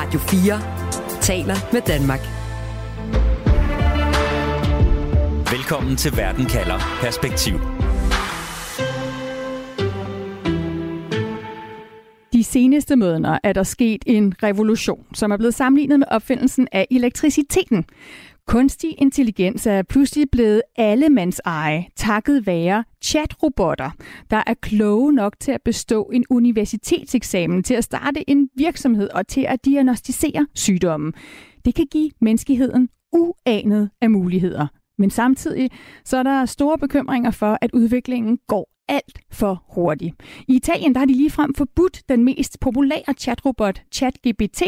Radio 4 taler med Danmark. Velkommen til Verden kalder Perspektiv. De seneste måneder er der sket en revolution, som er blevet sammenlignet med opfindelsen af elektriciteten. Kunstig intelligens er pludselig blevet allemands eje, takket være chatrobotter, der er kloge nok til at bestå en universitetseksamen, til at starte en virksomhed og til at diagnostisere sygdommen. Det kan give menneskeheden uanet af muligheder. Men samtidig så er der store bekymringer for, at udviklingen går alt for hurtig. I Italien der har de ligefrem forbudt den mest populære chatrobot, ChatGPT,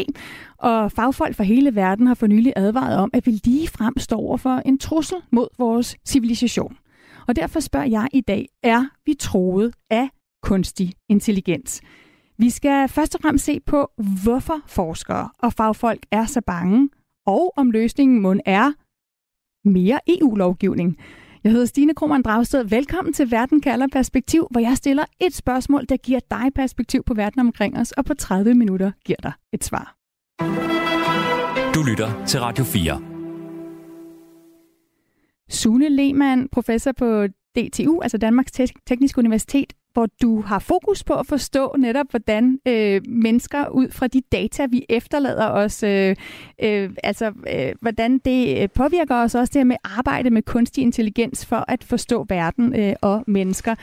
og fagfolk fra hele verden har for nylig advaret om, at vi ligefrem står over for en trussel mod vores civilisation. Og derfor spørger jeg i dag, er vi troet af kunstig intelligens? Vi skal først og fremmest se på, hvorfor forskere og fagfolk er så bange, og om løsningen må er mere EU-lovgivning. Jeg hedder Stine Krohmann Dragsted. Velkommen til Verden kalder perspektiv, hvor jeg stiller et spørgsmål, der giver dig perspektiv på verden omkring os, og på 30 minutter giver dig et svar. Du lytter til Radio 4. Sune Lehmann, professor på DTU, altså Danmarks Tekniske Universitet, hvor du har fokus på at forstå netop, hvordan øh, mennesker ud fra de data, vi efterlader os, øh, øh, altså øh, hvordan det påvirker os også det med at arbejde med kunstig intelligens for at forstå verden øh, og mennesker.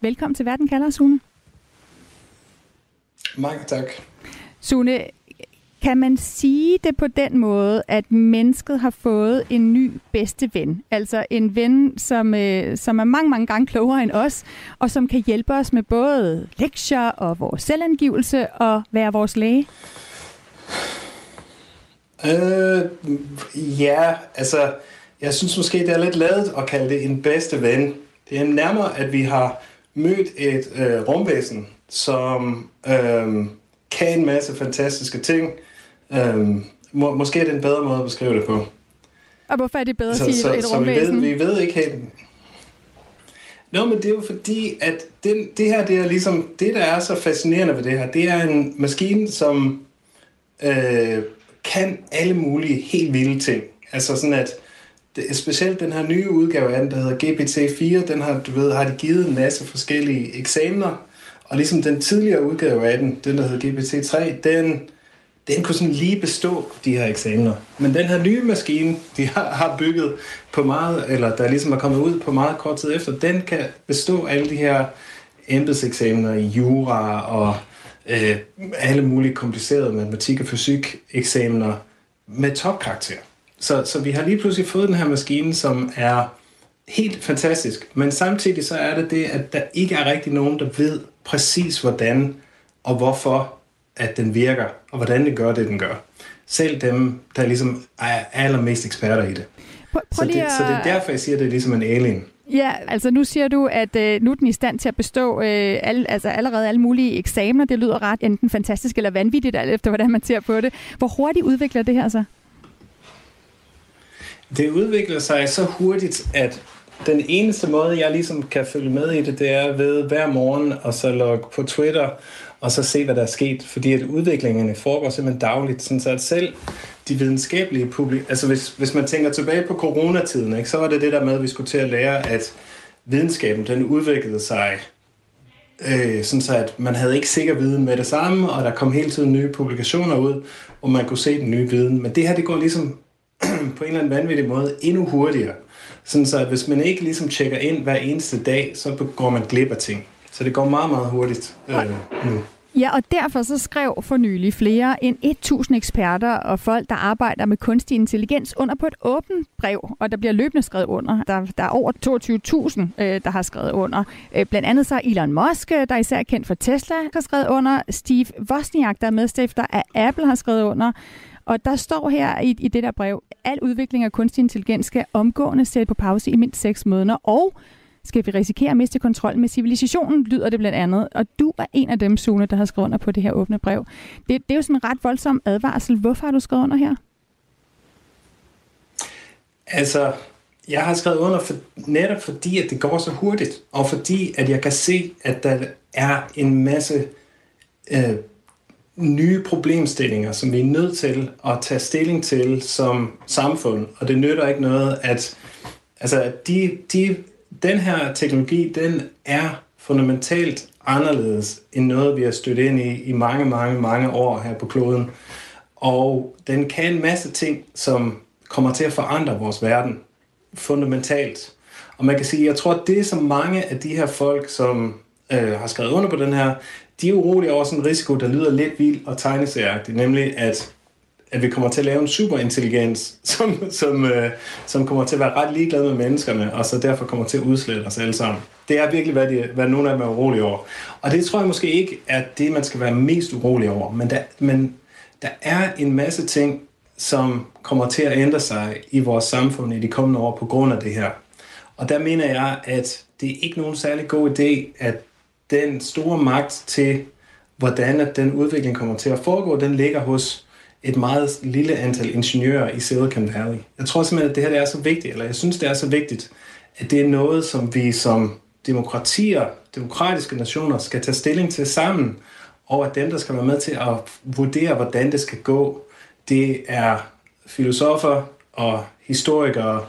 Velkommen til Verden kalder, Sune. Mange tak. Sune, kan man sige det på den måde, at mennesket har fået en ny bedste ven? Altså en ven, som, øh, som er mange, mange gange klogere end os, og som kan hjælpe os med både lektier og vores selvangivelse og være vores læge? Øh, ja, altså, jeg synes måske, det er lidt ladet at kalde det en bedste ven. Det er nærmere, at vi har mødt et øh, rumvæsen, som øh, kan en masse fantastiske ting, Øhm, må, måske er det en bedre måde at beskrive det på. Og hvorfor er det bedre så, at sige så, et så rumvæsen? Vi ved, vi ved ikke helt... Nå, men det er jo fordi, at den, det her, det er ligesom, det der er så fascinerende ved det her, det er en maskine, som øh, kan alle mulige helt vilde ting. Altså sådan at, det, specielt den her nye udgave af den, der hedder GPT-4, den har, du ved, har de givet en masse forskellige eksamener, og ligesom den tidligere udgave af den, den der hedder GPT-3, den den kunne sådan lige bestå de her eksamener. Men den her nye maskine, de har, har bygget på meget, eller der ligesom er kommet ud på meget kort tid efter, den kan bestå alle de her embedseksamener i jura og øh, alle mulige komplicerede matematik- og fysik-eksamener med topkarakter. Så, så vi har lige pludselig fået den her maskine, som er helt fantastisk, men samtidig så er det det, at der ikke er rigtig nogen, der ved præcis hvordan og hvorfor at den virker, og hvordan det gør det, den gør. Selv dem, der ligesom er allermest eksperter i det. Prøv, prøv så, det at... så det er derfor, jeg siger, at det er ligesom en alien. Ja, altså nu siger du, at øh, nu er den i stand til at bestå øh, al, altså allerede alle mulige eksamener. Det lyder ret enten fantastisk eller vanvittigt, alt efter hvordan man ser på det. Hvor hurtigt udvikler det her så? Det udvikler sig så hurtigt, at den eneste måde, jeg ligesom kan følge med i det, det er ved hver morgen og så logge på Twitter og så se, hvad der er sket. Fordi at udviklingerne foregår simpelthen dagligt, sådan så at selv de videnskabelige publik... Altså hvis, hvis man tænker tilbage på coronatiden, ikke, så var det det der med, at vi skulle til at lære, at videnskaben den udviklede sig øh, sådan så at man havde ikke sikker viden med det samme, og der kom hele tiden nye publikationer ud, hvor man kunne se den nye viden. Men det her, det går ligesom på en eller anden vanvittig måde endnu hurtigere. Sådan så at hvis man ikke ligesom tjekker ind hver eneste dag, så går man glip af ting. Så det går meget, meget hurtigt øh, nu. Ja, og derfor så skrev for nylig flere end 1000 eksperter og folk, der arbejder med kunstig intelligens under på et åbent brev, og der bliver løbende skrevet under. Der, der er over 22.000, øh, der har skrevet under. Øh, blandt andet så Elon Musk, øh, der er især kendt for Tesla, har skrevet under. Steve Wozniak, der er medstifter af Apple, har skrevet under. Og der står her i, i det der brev, al udvikling af kunstig intelligens skal omgående sætte på pause i mindst 6 måneder, og skal vi risikere at miste kontrollen med civilisationen, lyder det blandt andet. Og du var en af dem, Sune, der har skrevet under på det her åbne brev. Det, det er jo sådan en ret voldsom advarsel. Hvorfor har du skrevet under her? Altså, jeg har skrevet under for, netop fordi, at det går så hurtigt, og fordi, at jeg kan se, at der er en masse øh, nye problemstillinger, som vi er nødt til at tage stilling til som samfund, og det nytter ikke noget, at altså, de, de, den her teknologi, den er fundamentalt anderledes end noget, vi har stødt ind i i mange, mange, mange år her på kloden. Og den kan en masse ting, som kommer til at forandre vores verden fundamentalt. Og man kan sige, jeg tror, at det som mange af de her folk, som øh, har skrevet under på den her, de er urolige over sådan en risiko, der lyder lidt vild og tegneseriagtigt, nemlig at, at vi kommer til at lave en superintelligens, som, som, øh, som kommer til at være ret ligeglad med menneskerne, og så derfor kommer til at udslette os alle sammen. Det er virkelig, hvad, de, hvad nogle af dem er urolige over. Og det tror jeg måske ikke er det, man skal være mest urolig over, men der, men der er en masse ting, som kommer til at ændre sig i vores samfund i de kommende år på grund af det her. Og der mener jeg, at det er ikke nogen særlig god idé, at den store magt til, hvordan at den udvikling kommer til at foregå, den ligger hos et meget lille antal ingeniører i Silicon Valley. Jeg tror simpelthen, at det her det er så vigtigt, eller jeg synes, det er så vigtigt, at det er noget, som vi som demokratier, demokratiske nationer, skal tage stilling til sammen, og at dem, der skal være med til at vurdere, hvordan det skal gå, det er filosofer og historikere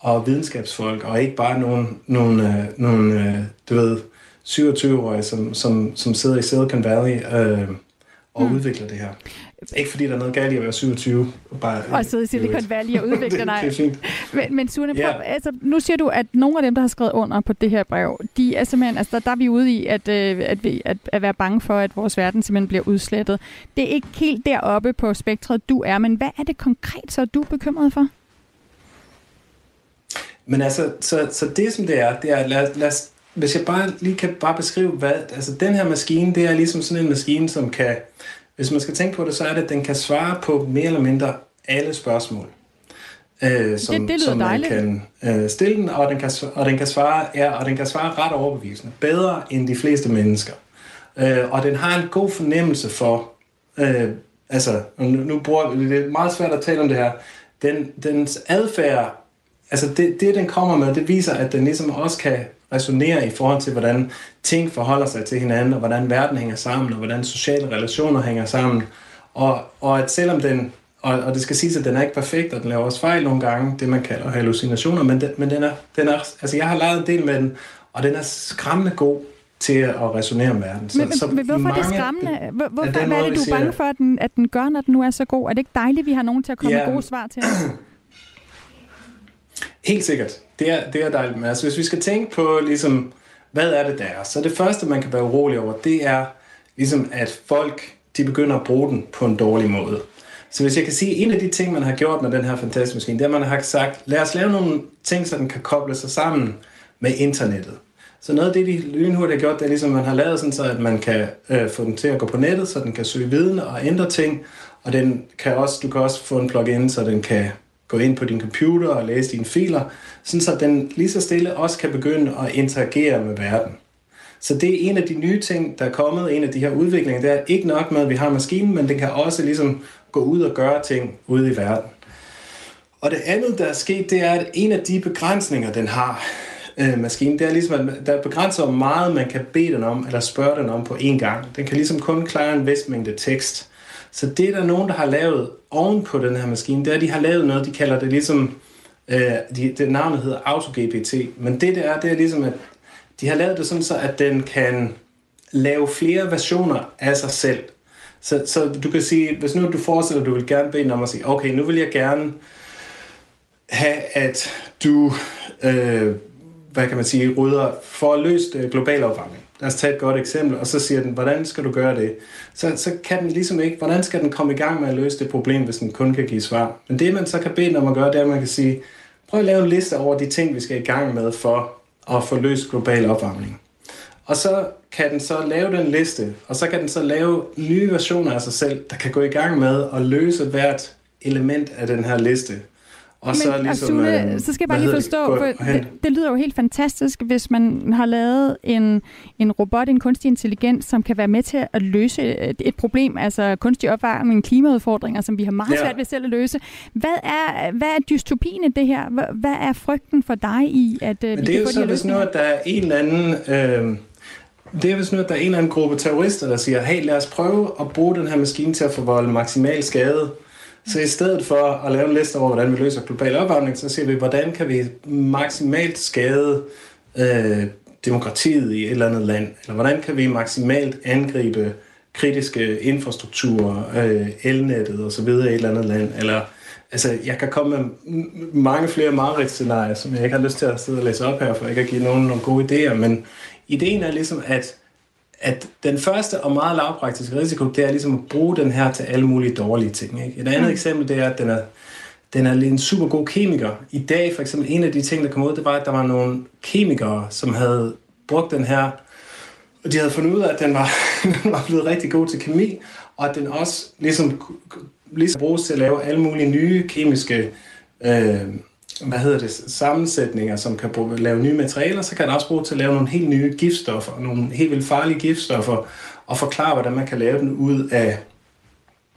og videnskabsfolk, og ikke bare nogle, nogle, øh, nogle øh, du ved, 27-årige, som, som, som sidder i Silicon Valley øh, og mm. udvikler det her. Ikke fordi der er noget galt i at være 27. Og, bare, og sidde i Silicon Valley og udvikle dig. det, det er. Men, men Sune, yeah. altså, nu siger du, at nogle af dem, der har skrevet under på det her brev, de er simpelthen, altså, der, der er vi ude i at, øh, at, vi, at, at være bange for, at vores verden simpelthen bliver udslettet. Det er ikke helt deroppe på spektret, du er, men hvad er det konkret, så du er bekymret for? Men altså, så, så det som det er, det er, lad, lad os hvis jeg bare lige kan bare beskrive, hvad, altså den her maskine, det er ligesom sådan en maskine, som kan, hvis man skal tænke på det, så er det, at den kan svare på mere eller mindre alle spørgsmål. Øh, som, det, det som man dejligt. kan øh, stille den, og den kan, og den kan svare, ja, og den kan svare ret overbevisende. Bedre end de fleste mennesker. Øh, og den har en god fornemmelse for, øh, altså, nu, nu bruger det er meget svært at tale om det her, den, dens adfærd, altså det, det den kommer med, det viser, at den ligesom også kan resonere i forhold til, hvordan ting forholder sig til hinanden, og hvordan verden hænger sammen, og hvordan sociale relationer hænger sammen. Og, og at selvom den, og, og det skal siges, at den er ikke perfekt, og den laver også fejl nogle gange, det man kalder hallucinationer, men, den, men den er, den er, altså jeg har lavet en del med den, og den er skræmmende god til at resonere med verden. Så, men, så men hvorfor er det skræmmende? Hvor, hvorfor, hvad er det, du er bange for, at den, at den gør, når den nu er så god? Er det ikke dejligt, at vi har nogen til at komme ja, med gode svar til os? Helt sikkert. Det er, det er dejligt. Men altså, hvis vi skal tænke på, ligesom, hvad er det, der er? Så det første, man kan være urolig over, det er, ligesom, at folk de begynder at bruge den på en dårlig måde. Så hvis jeg kan sige, en af de ting, man har gjort med den her fantastiske maskine, det er, at man har sagt, lad os lave nogle ting, så den kan koble sig sammen med internettet. Så noget af det, de lynhurtigt har gjort, det er ligesom, at man har lavet sådan, så at man kan øh, få den til at gå på nettet, så den kan søge viden og ændre ting, og den kan også, du kan også få en plugin, så den kan gå ind på din computer og læse dine filer, sådan så den lige så stille også kan begynde at interagere med verden. Så det er en af de nye ting, der er kommet, en af de her udviklinger, det er ikke nok med, at vi har maskinen, men den kan også ligesom gå ud og gøre ting ude i verden. Og det andet, der er sket, det er, at en af de begrænsninger, den har, øh, maskinen, det er ligesom, at der begrænser, hvor meget man kan bede den om, eller spørge den om på én gang. Den kan ligesom kun klare en vis mængde tekst. Så det er der nogen, der har lavet oven på den her maskine, det er, at de har lavet noget, de kalder det ligesom, øh, de, det navnet hedder AutoGPT, men det det er, det er ligesom, at de har lavet det sådan så, at den kan lave flere versioner af sig selv. Så, så du kan sige, hvis nu du forestiller, at du vil gerne bede den om at sige, okay, nu vil jeg gerne have, at du, øh, hvad kan man sige, rydder for at løse øh, global opvarmning lad os tage et godt eksempel, og så siger den, hvordan skal du gøre det? Så, så kan den ligesom ikke, hvordan skal den komme i gang med at løse det problem, hvis den kun kan give svar? Men det, man så kan bede den om at gøre, det er, at man kan sige, prøv at lave en liste over de ting, vi skal i gang med for at få løst global opvarmning. Og så kan den så lave den liste, og så kan den så lave nye versioner af sig selv, der kan gå i gang med at løse hvert element af den her liste. Og Men, så, ligesom, Sune, øh, så skal jeg bare lige forstå, for det, det lyder jo helt fantastisk, hvis man har lavet en, en robot, en kunstig intelligens, som kan være med til at løse et, problem, altså kunstig opvarmning, klimaudfordringer, som vi har meget ja. svært ved selv at løse. Hvad er, hvad er dystopien i det her? Hvad, er frygten for dig i, at øh, Men vi det er jo så, hvis nu, at der er en eller anden... Øh, det er hvis nu, at der er en eller anden gruppe terrorister, der siger, hey, lad os prøve at bruge den her maskine til at forvolde maksimal skade. Så i stedet for at lave en liste over, hvordan vi løser global opvarmning, så siger vi, hvordan kan vi maksimalt skade øh, demokratiet i et eller andet land? Eller hvordan kan vi maksimalt angribe kritiske infrastrukturer, øh, elnettet osv. i et eller andet land? Eller altså, jeg kan komme med mange flere mareridsscenarier, som jeg ikke har lyst til at sidde og læse op her, for ikke at give nogen nogle gode idéer, men ideen er ligesom, at, at den første og meget lavpraktiske risiko, det er ligesom at bruge den her til alle mulige dårlige ting. Ikke? Et andet mm. eksempel, det er, at den er, den er en super god kemiker. I dag, for eksempel, en af de ting, der kom ud, det var, at der var nogle kemikere, som havde brugt den her, og de havde fundet ud af, at den var, den var blevet rigtig god til kemi, og at den også ligesom, ligesom bruges til at lave alle mulige nye kemiske øh, hvad hedder det, sammensætninger, som kan bruge, lave nye materialer, så kan den også bruge til at lave nogle helt nye giftstoffer, nogle helt vildt farlige giftstoffer, og forklare, hvordan man kan lave den ud af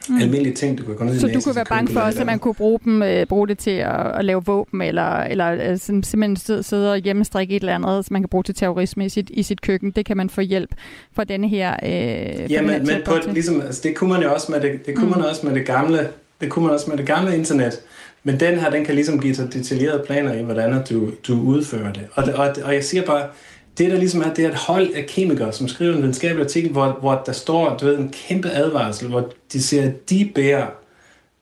mm. almindelige ting, du kan gå ned Så du kunne være bange for også, at man kunne bruge, dem, øh, bruge det til at, at lave våben, eller, eller øh, simpelthen sidde og hjemmestrikke et eller andet, som man kan bruge til terrorisme i sit, i sit køkken. Det kan man få hjælp fra denne her øh, Ja, men, men på, ligesom, altså, det kunne man jo også med det, det, kunne mm. man også med det gamle det kunne man også med det gamle internet. Men den her, den kan ligesom give sig detaljerede planer i, hvordan du, du udfører det. Og, og, og jeg siger bare, det der ligesom er, det er et hold af kemikere, som skriver en videnskabelig artikel, hvor, hvor der står du ved, en kæmpe advarsel, hvor de siger, at de bærer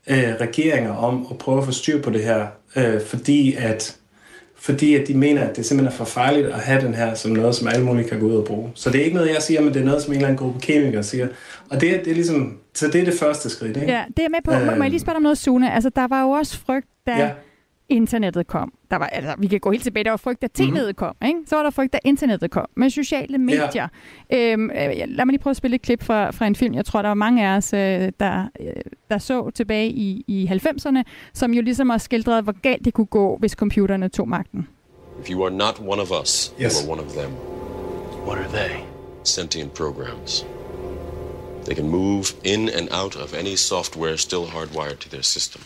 øh, regeringer om at prøve at få styr på det her, øh, fordi at fordi at de mener, at det simpelthen er for farligt at have den her som noget, som alle mulige kan gå ud og bruge. Så det er ikke noget, jeg siger, men det er noget, som en eller anden gruppe kemikere siger. Og det, det er ligesom, så det er det første skridt, ikke? Ja, det er med på. Må jeg lige øhm. spørge om noget, Sune? Altså, der var jo også frygt, da ja. internettet kom. Der var, altså, vi kan gå helt tilbage, der var frygt, da tv'et mm-hmm. kom. Ikke? Så var der frygt, da internettet kom. Med sociale medier. Ja. Øhm, øh, lad mig lige prøve at spille et klip fra, fra en film, jeg tror, der var mange af os, øh, der, øh, der så tilbage i, i 90'erne, som jo ligesom har skildret, hvor galt det kunne gå, hvis computerne tog magten. If you are not one of us, yes. you are one of them. What are they? Sentient programs. They can move in and out of any software still hardwired to their system.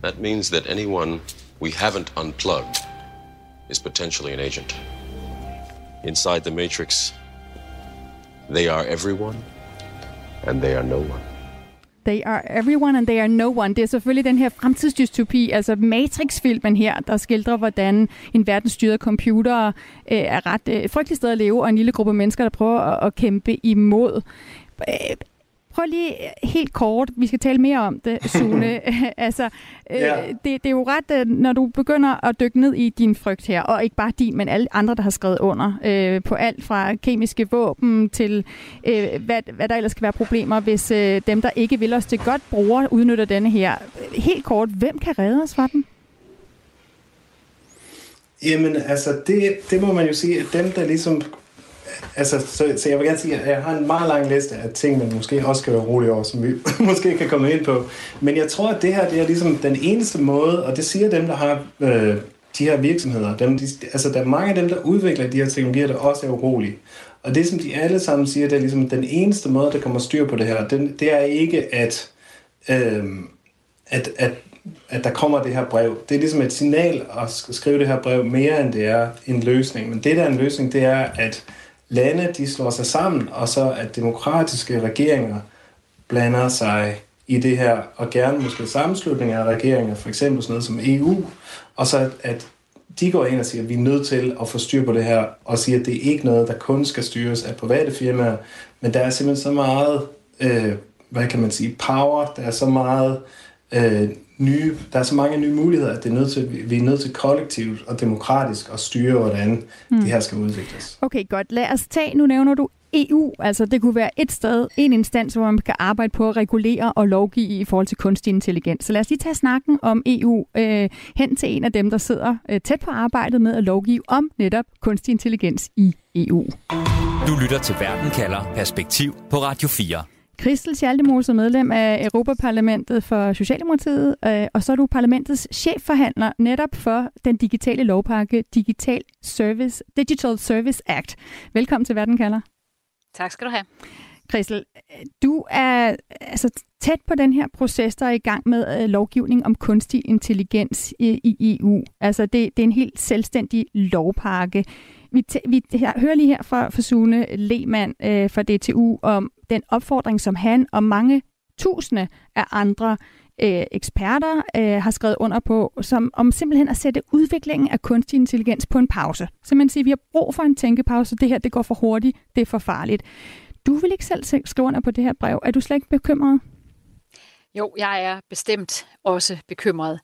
That means that anyone we haven't unplugged is potentially an agent. Inside the Matrix, they are everyone and they are no one. They are everyone and they are no one. Det er selvfølgelig den her fremtidsdystopi, altså Matrix-filmen her, der skildrer, hvordan en verden styret computer øh, er ret øh, frygtelig sted at leve, og en lille gruppe mennesker, der prøver at, at kæmpe imod. Prøv lige øh, helt kort, vi skal tale mere om det, Sune. altså, øh, ja. det, det er jo ret, øh, når du begynder at dykke ned i din frygt her, og ikke bare din, men alle andre, der har skrevet under, øh, på alt fra kemiske våben til, øh, hvad, hvad der ellers kan være problemer, hvis øh, dem, der ikke vil os til godt bruger, udnytter denne her. Helt kort, hvem kan redde os fra dem? Jamen, altså, det, det må man jo sige, at dem, der ligesom altså, så, så jeg vil gerne sige, at jeg har en meget lang liste af ting, man måske også skal være rolig over, som vi måske kan komme ind på. Men jeg tror, at det her det er ligesom den eneste måde, og det siger dem, der har øh, de her virksomheder. Dem, de, altså, der er mange af dem, der udvikler de her teknologier, der også er urolige. Og det, som de alle sammen siger, det er ligesom den eneste måde, der kommer styr på det her, det, det er ikke, at, øh, at, at at der kommer det her brev. Det er ligesom et signal at skrive det her brev mere, end det er en løsning. Men det, der er en løsning, det er, at lande de slår sig sammen, og så at demokratiske regeringer blander sig i det her, og gerne måske sammenslutninger af regeringer, for eksempel sådan noget som EU, og så at de går ind og siger, at vi er nødt til at få styr på det her, og siger, at det er ikke noget, der kun skal styres af private firmaer, men der er simpelthen så meget, øh, hvad kan man sige, power, der er så meget øh, nye, der er så mange nye muligheder, at det er nødt til, vi er nødt til kollektivt og demokratisk at styre, hvordan mm. det her skal udvikles. Okay, godt. Lad os tage, nu nævner du EU, altså det kunne være et sted, en instans, hvor man kan arbejde på at regulere og lovgive i forhold til kunstig intelligens. Så lad os lige tage snakken om EU øh, hen til en af dem, der sidder øh, tæt på arbejdet med at lovgive om netop kunstig intelligens i EU. Du lytter til Verden kalder Perspektiv på Radio 4. Christel Schaldemose, medlem af Europaparlamentet for Socialdemokratiet, øh, og så er du parlamentets chefforhandler netop for den digitale lovpakke Digital Service, Digital Service Act. Velkommen til Verden kalder. Tak skal du have. Christel, du er altså, tæt på den her proces, der er i gang med øh, lovgivning om kunstig intelligens i, i EU. Altså det, det er en helt selvstændig lovpakke. Vi, vi her, hører lige her fra, fra Sune Lehmann øh, fra DTU om den opfordring, som han og mange tusinde af andre øh, eksperter øh, har skrevet under på, som om simpelthen at sætte udviklingen af kunstig intelligens på en pause. Så man siger, at vi har brug for en tænkepause. Det her det går for hurtigt, det er for farligt. Du vil ikke selv skrive under på det her brev. Er du slet ikke bekymret? Jo, jeg er bestemt også bekymret.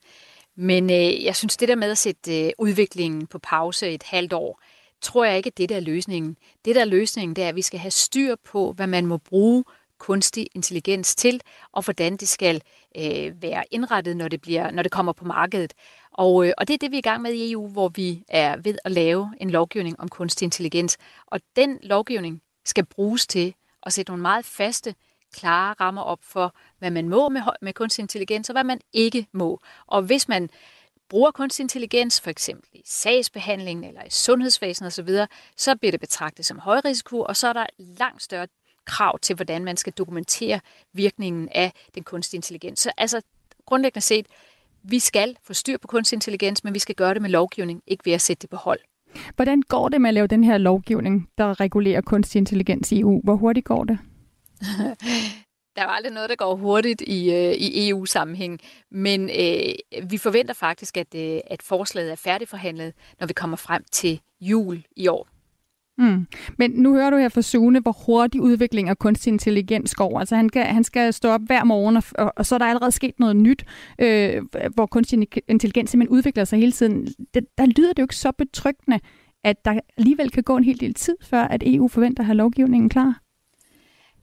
Men øh, jeg synes, det der med at sætte øh, udviklingen på pause et halvt år, tror jeg ikke, at det der er løsningen. Det der er løsningen, det er, at vi skal have styr på, hvad man må bruge kunstig intelligens til, og hvordan det skal øh, være indrettet, når det, bliver, når det kommer på markedet. Og, øh, og det er det, vi er i gang med i EU, hvor vi er ved at lave en lovgivning om kunstig intelligens. Og den lovgivning skal bruges til at sætte nogle meget faste, klare rammer op for, hvad man må med, med kunstig intelligens, og hvad man ikke må. Og hvis man bruger kunstig intelligens, for eksempel i sagsbehandlingen eller i sundhedsvæsenet osv., så bliver det betragtet som højrisiko, og så er der langt større krav til, hvordan man skal dokumentere virkningen af den kunstige intelligens. Så altså grundlæggende set, vi skal få styr på kunstig intelligens, men vi skal gøre det med lovgivning, ikke ved at sætte det på hold. Hvordan går det med at lave den her lovgivning, der regulerer kunstig intelligens i EU? Hvor hurtigt går det? Der er aldrig noget, der går hurtigt i, øh, i EU-sammenhæng, men øh, vi forventer faktisk, at, øh, at forslaget er færdigforhandlet, når vi kommer frem til jul i år. Mm. Men nu hører du her fra Sune, hvor hurtig udvikling af kunstig intelligens går. Altså han, kan, han skal stå op hver morgen, og, og, og så er der allerede sket noget nyt, øh, hvor kunstig intelligens simpelthen udvikler sig hele tiden. Det, der lyder det jo ikke så betryggende, at der alligevel kan gå en hel del tid, før at EU forventer at have lovgivningen klar.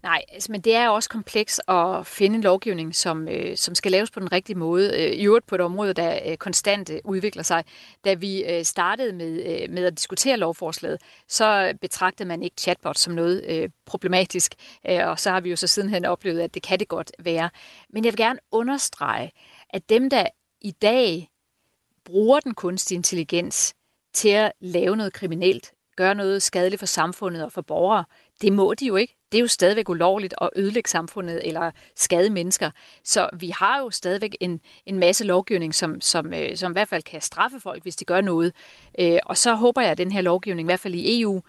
Nej, altså, men det er også kompleks at finde en lovgivning, som, øh, som skal laves på den rigtige måde. Øh, I øvrigt på et område, der øh, konstant øh, udvikler sig. Da vi øh, startede med, øh, med at diskutere lovforslaget, så betragtede man ikke chatbot som noget øh, problematisk. Øh, og så har vi jo så sidenhen oplevet, at det kan det godt være. Men jeg vil gerne understrege, at dem, der i dag bruger den kunstige intelligens til at lave noget kriminelt, gøre noget skadeligt for samfundet og for borgere, det må de jo ikke. Det er jo stadigvæk ulovligt at ødelægge samfundet eller skade mennesker. Så vi har jo stadigvæk en, en masse lovgivning, som, som, øh, som i hvert fald kan straffe folk, hvis de gør noget. Øh, og så håber jeg, at den her lovgivning, i hvert fald i EU,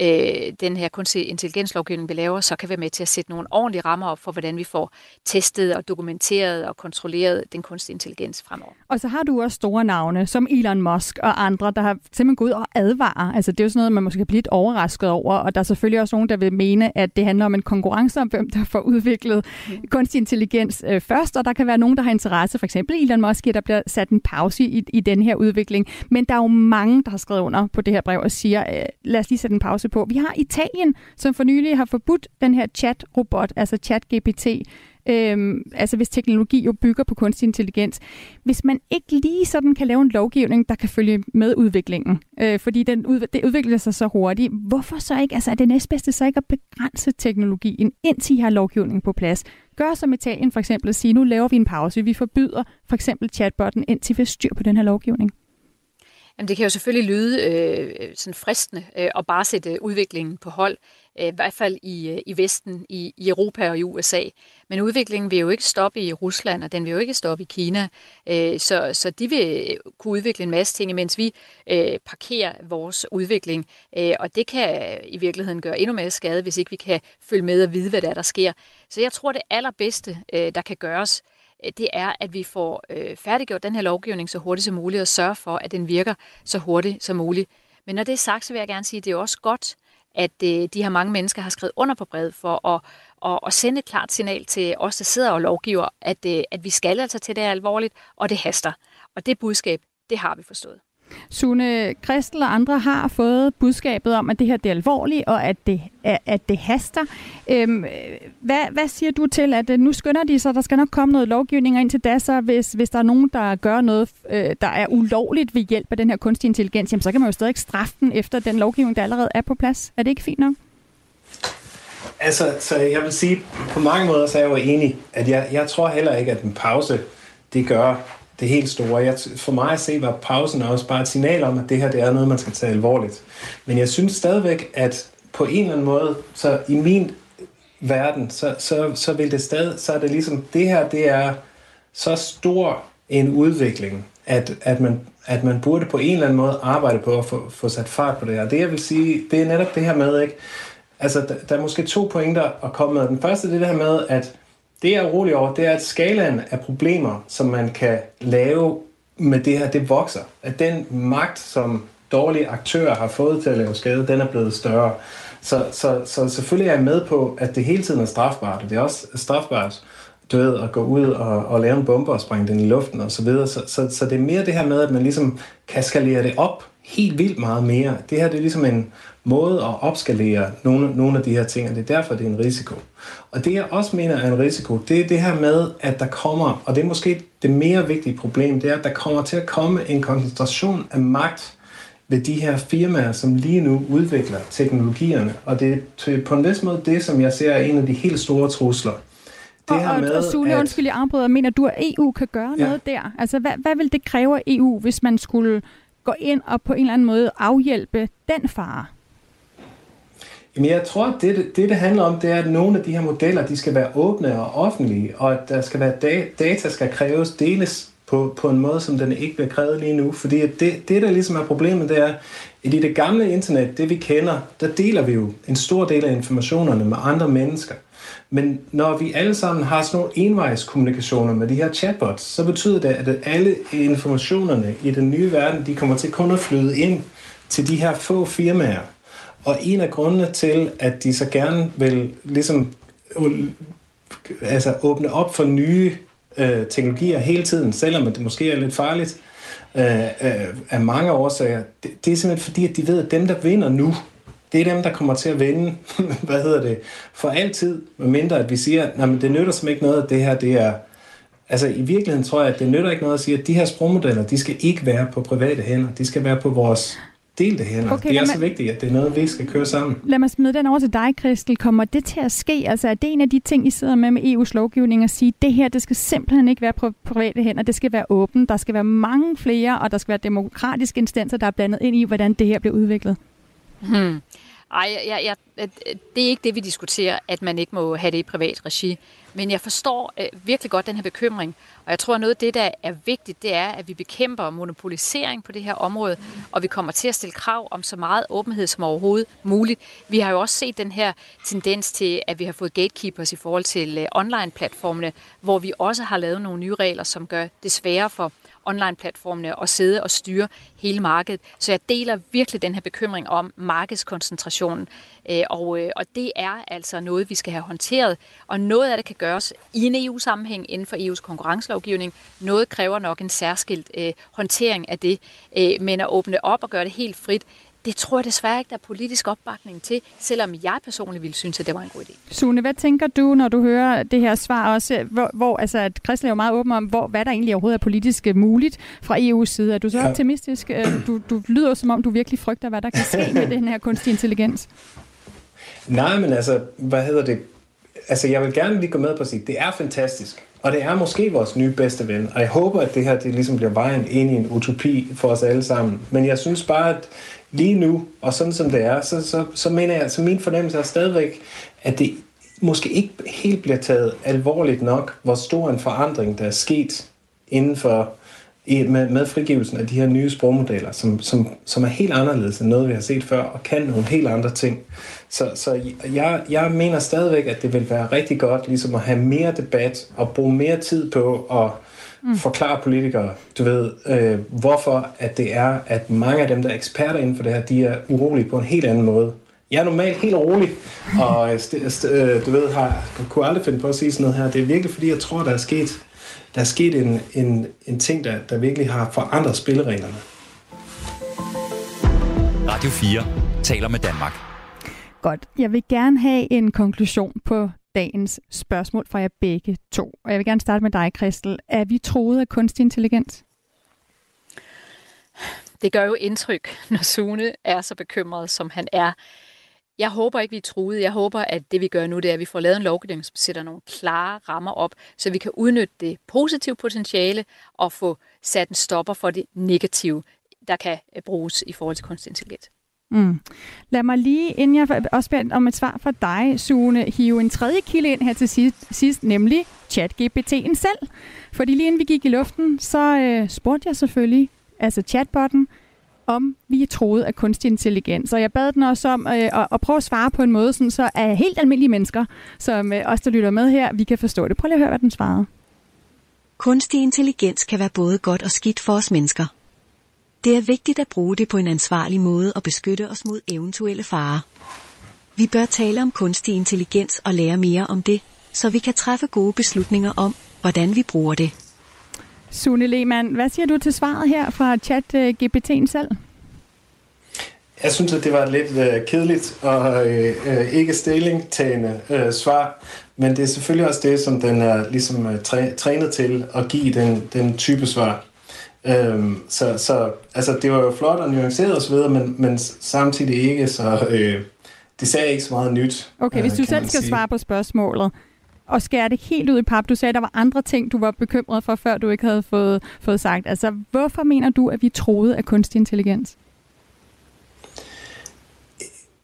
øh, den her kunstig intelligenslovgivning, vi laver, så kan være med til at sætte nogle ordentlige rammer op for, hvordan vi får testet og dokumenteret og kontrolleret den kunstige intelligens fremover. Og så har du også store navne, som Elon Musk og andre, der har simpelthen gået ud og advarer. Altså det er jo sådan noget, man måske kan blive lidt overrasket over, og der er selvfølgelig også nogen, der vil mene, at det handler om en konkurrence om, hvem der får udviklet mm. kunstig intelligens øh, først, og der kan være nogen, der har interesse, for eksempel Elon Musk, der bliver sat en pause i, i den her udvikling. Men der er jo mange, der har skrevet under på det her brev og siger, øh, lad os lige sætte en pause indflydelse på. Vi har Italien, som for nylig har forbudt den her chat-robot, altså chat-GPT, Øhm, altså hvis teknologi jo bygger på kunstig intelligens. Hvis man ikke lige sådan kan lave en lovgivning, der kan følge med udviklingen, øh, fordi den ud, det udvikler sig så hurtigt, hvorfor så ikke, altså er det næstbedste så ikke at begrænse teknologien, indtil I har lovgivningen på plads? Gør som Italien for eksempel at sige, nu laver vi en pause, vi forbyder for eksempel chatbotten, indtil vi har styr på den her lovgivning. Jamen, det kan jo selvfølgelig lyde øh, sådan fristende øh, at bare sætte udviklingen på hold, øh, i hvert fald i, øh, i Vesten, i, i Europa og i USA. Men udviklingen vil jo ikke stoppe i Rusland, og den vil jo ikke stoppe i Kina. Øh, så, så de vil øh, kunne udvikle en masse ting, mens vi øh, parkerer vores udvikling. Øh, og det kan øh, i virkeligheden gøre endnu mere skade, hvis ikke vi kan følge med og vide, hvad der, er, der sker. Så jeg tror, det allerbedste, øh, der kan gøres, Øh, Øh, det er, at vi får øh, færdiggjort den her lovgivning så hurtigt som muligt, og sørge for, at den virker så hurtigt som muligt. Men når det er sagt, så vil jeg gerne sige, at det er også godt, at øh, de her mange mennesker har skrevet under på brevet for at, at, at sende et klart signal til os, der sidder og lovgiver, at, øh, at vi skal altså til det alvorligt, og det haster. Og det budskab, det har vi forstået. Sune Kristel og andre har fået budskabet om, at det her det er alvorligt, og at det, at det haster. Øhm, hvad, hvad siger du til, at øh, nu skynder de sig, der skal nok komme noget lovgivning ind til da, så hvis, hvis der er nogen, der gør noget, øh, der er ulovligt ved hjælp af den her kunstig intelligens, jamen, så kan man jo stadig straffe den efter den lovgivning, der allerede er på plads. Er det ikke fint nok? Altså, så jeg vil sige, på mange måder så er jeg jo enig, at jeg, jeg tror heller ikke, at en pause, det gør det helt store. Jeg, for mig at se, var pausen også bare et signal om, at det her det er noget, man skal tage alvorligt. Men jeg synes stadigvæk, at på en eller anden måde, så i min verden, så, så, så vil det stadig, så er det ligesom, det her, det er så stor en udvikling, at, at, man, at man burde på en eller anden måde arbejde på at få, få sat fart på det her. Det jeg vil sige, det er netop det her med, ikke? Altså, der, der er måske to pointer at komme med. Den første det er det her med, at det jeg er urolig over, det er, at skalaen af problemer, som man kan lave med det her, det vokser. At den magt, som dårlige aktører har fået til at lave skade, den er blevet større. Så, så, så selvfølgelig er jeg med på, at det hele tiden er strafbart, og det er også strafbart du ved, at gå ud og, og lave en bombe og sprænge den i luften og så videre. Så, så, så det er mere det her med, at man ligesom kan skalere det op helt vildt meget mere. Det her det er ligesom en måde at opskalere nogle, nogle af de her ting, og det er derfor, det er en risiko. Og det jeg også mener er en risiko, det er det her med, at der kommer, og det er måske det mere vigtige problem, det er, at der kommer til at komme en koncentration af magt ved de her firmaer, som lige nu udvikler teknologierne. Og det er på en vis måde det, som jeg ser er en af de helt store trusler. Det her og, med, og Sule, at... undskyld, jeg afbryder, mener du, at EU kan gøre ja. noget der? Altså, hvad, hvad vil det kræve af EU, hvis man skulle gå ind og på en eller anden måde afhjælpe den fare? Jamen, jeg tror, at det, det, det handler om, det er, at nogle af de her modeller, de skal være åbne og offentlige, og at der skal være data, data skal kræves, deles på, på en måde, som den ikke bliver krævet lige nu. Fordi det, det, der ligesom er problemet, det er, at i det gamle internet, det vi kender, der deler vi jo en stor del af informationerne med andre mennesker. Men når vi alle sammen har sådan nogle envejskommunikationer med de her chatbots, så betyder det, at alle informationerne i den nye verden, de kommer til kun at flyde ind til de her få firmaer. Og en af grundene til, at de så gerne vil ligesom altså åbne op for nye øh, teknologier hele tiden, selvom det måske er lidt farligt, øh, øh, af mange årsager, det, det er simpelthen fordi, at de ved, at dem, der vinder nu, det er dem, der kommer til at vinde, hvad hedder det, for altid, medmindre at vi siger, at det nytter simpelthen ikke noget, at det her, det er, altså i virkeligheden tror jeg, at det nytter ikke noget at sige, at de her sprogmodeller, de skal ikke være på private hænder, de skal være på vores delte hænder. Okay, det er så vigtigt, at det er noget, vi skal køre sammen. Lad mig smide den over til dig, Kristel. Kommer det til at ske? Altså er det en af de ting, I sidder med med EU's lovgivning at sige, det her, det skal simpelthen ikke være på private hænder, det skal være åbent, der skal være mange flere, og der skal være demokratiske instanser, der er blandet ind i, hvordan det her bliver udviklet? Hmm. Ej, jeg, jeg, det er ikke det, vi diskuterer, at man ikke må have det i privat regi. Men jeg forstår øh, virkelig godt den her bekymring. Og jeg tror, at noget af det, der er vigtigt, det er, at vi bekæmper monopolisering på det her område, og vi kommer til at stille krav om så meget åbenhed som overhovedet muligt. Vi har jo også set den her tendens til, at vi har fået gatekeepers i forhold til øh, online-platformene, hvor vi også har lavet nogle nye regler, som gør det sværere for online-platformene at sidde og styre hele markedet. Så jeg deler virkelig den her bekymring om markedskoncentrationen. Øh, og, øh, og det er altså noget, vi skal have håndteret. Og noget af det kan gøres i en EU-sammenhæng inden for EU's konkurrencelovgivning. Noget kræver nok en særskilt øh, håndtering af det. Øh, men at åbne op og gøre det helt frit, det tror jeg desværre ikke, der er politisk opbakning til, selvom jeg personligt ville synes, at det var en god idé. Sune, hvad tænker du, når du hører det her svar også, hvor, hvor altså, at Christian er jo meget åben om, hvor, hvad der egentlig overhovedet er politisk øh, muligt fra EU's side. Er du så ja. optimistisk? Øh, du, du lyder som om, du virkelig frygter, hvad der kan ske med den her kunstig intelligens. Nej, men altså, hvad hedder det? Altså, jeg vil gerne lige gå med på at sige, det er fantastisk. Og det er måske vores nye bedste ven. Og jeg håber, at det her det ligesom bliver vejen ind i en utopi for os alle sammen. Men jeg synes bare, at lige nu, og sådan som det er, så, så, så mener jeg, så min fornemmelse er stadigvæk, at det måske ikke helt bliver taget alvorligt nok, hvor stor en forandring, der er sket inden for i, med, med frigivelsen af de her nye sprogmodeller, som, som, som er helt anderledes end noget, vi har set før, og kan nogle helt andre ting. Så, så jeg, jeg mener stadigvæk, at det vil være rigtig godt ligesom at have mere debat og bruge mere tid på at mm. forklare politikere, du ved, øh, hvorfor at det er, at mange af dem, der er eksperter inden for det her, de er urolige på en helt anden måde. Jeg er normalt helt rolig, og øh, du ved, har, kunne aldrig finde på at sige sådan noget her. Det er virkelig, fordi jeg tror, der er sket, der er sket en, en, en ting, der, der virkelig har forandret spillereglerne. Radio 4 taler med Danmark. Godt. Jeg vil gerne have en konklusion på dagens spørgsmål fra jer begge to. Og jeg vil gerne starte med dig, Christel. Er vi troet af kunstig intelligens? Det gør jo indtryk, når Sune er så bekymret, som han er. Jeg håber ikke, vi er truet. Jeg håber, at det vi gør nu, det er, at vi får lavet en lovgivning, som sætter nogle klare rammer op, så vi kan udnytte det positive potentiale og få sat en stopper for det negative, der kan øh, bruges i forhold til kunstig intelligens. Mm. Lad mig lige, inden jeg også beder om et svar fra dig, Sune, hive en tredje kilde ind her til sidst, sidst nemlig ChatGPT'en selv. Fordi lige inden vi gik i luften, så øh, spurgte jeg selvfølgelig, altså chatbotten, om vi troede af kunstig intelligens. Og jeg bad den også om øh, at, at prøve at svare på en måde, sådan, så er helt almindelige mennesker, som øh, os, der lytter med her, vi kan forstå det. Prøv lige at høre, hvad den svarede. Kunstig intelligens kan være både godt og skidt for os mennesker. Det er vigtigt at bruge det på en ansvarlig måde og beskytte os mod eventuelle farer. Vi bør tale om kunstig intelligens og lære mere om det, så vi kan træffe gode beslutninger om, hvordan vi bruger det. Sune Lehmann, hvad siger du til svaret her fra chat-GPT'en selv? Jeg synes, at det var lidt øh, kedeligt og øh, øh, ikke stillingtagende øh, svar, men det er selvfølgelig også det, som den er ligesom øh, træ, trænet til at give den, den type svar. Øhm, så, så altså, det var jo flot og nuanceret osv., men, men samtidig ikke, så øh, det sagde ikke så meget nyt. Okay, hvis du øh, selv skal sige. svare på spørgsmålet, og skære det helt ud i pap. Du sagde, at der var andre ting, du var bekymret for, før du ikke havde fået, fået sagt. Altså, hvorfor mener du, at vi troede af kunstig intelligens?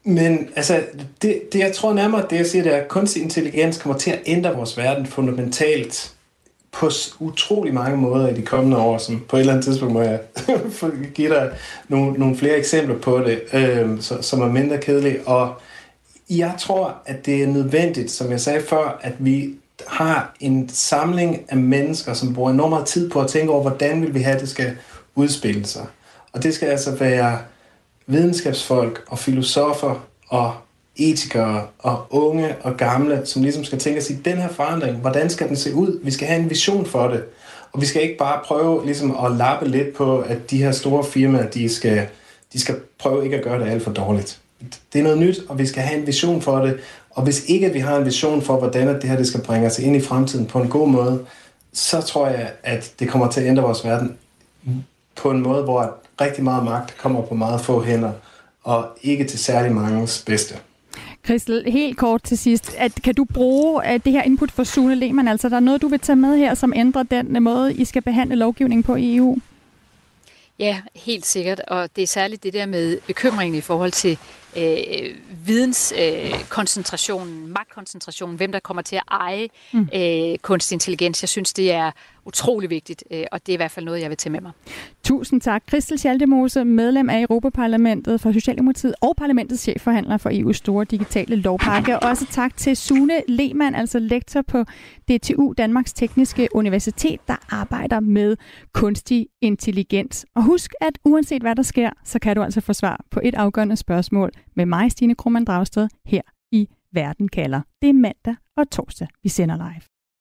Men altså, det, det jeg tror nærmere, det jeg siger, det er, at kunstig intelligens kommer til at ændre vores verden fundamentalt på utrolig mange måder i de kommende år, som på et eller andet tidspunkt må jeg give dig nogle, nogle flere eksempler på det, øh, så, som er mindre kedelige. Og jeg tror, at det er nødvendigt, som jeg sagde før, at vi har en samling af mennesker, som bruger enormt meget tid på at tænke over, hvordan vil vi have, at det skal udspille sig. Og det skal altså være videnskabsfolk og filosofer og etikere og unge og gamle, som ligesom skal tænke sig, den her forandring, hvordan skal den se ud? Vi skal have en vision for det. Og vi skal ikke bare prøve ligesom at lappe lidt på, at de her store firmaer, de skal, de skal prøve ikke at gøre det alt for dårligt. Det er noget nyt, og vi skal have en vision for det. Og hvis ikke vi har en vision for, hvordan det her det skal bringe os ind i fremtiden på en god måde, så tror jeg, at det kommer til at ændre vores verden på en måde, hvor rigtig meget magt kommer på meget få hænder, og ikke til særlig mangens bedste. Christel, helt kort til sidst. At, kan du bruge at det her input for Sune Lehmann? Altså, der er noget, du vil tage med her, som ændrer den måde, I skal behandle lovgivning på i EU? Ja, helt sikkert. Og det er særligt det der med bekymringen i forhold til øh, videnskoncentrationen, øh, magtkoncentrationen, hvem der kommer til at eje mm. øh, kunstig intelligens. Jeg synes, det er utrolig vigtigt, øh, og det er i hvert fald noget, jeg vil tage med mig. Tusind tak. Christel Schaldemose, medlem af Europaparlamentet for Socialdemokratiet og parlamentets chefforhandler for EU's store digitale lovpakke. Og også tak til Sune Lehmann, altså lektor på DTU Danmarks Tekniske Universitet, der arbejder med kunstig intelligens. Og husk, at uanset hvad der sker, så kan du altså få svar på et afgørende spørgsmål med mig, Stine Krummernd Dragsted, her i Verden kalder. Det er mandag og torsdag, vi sender live.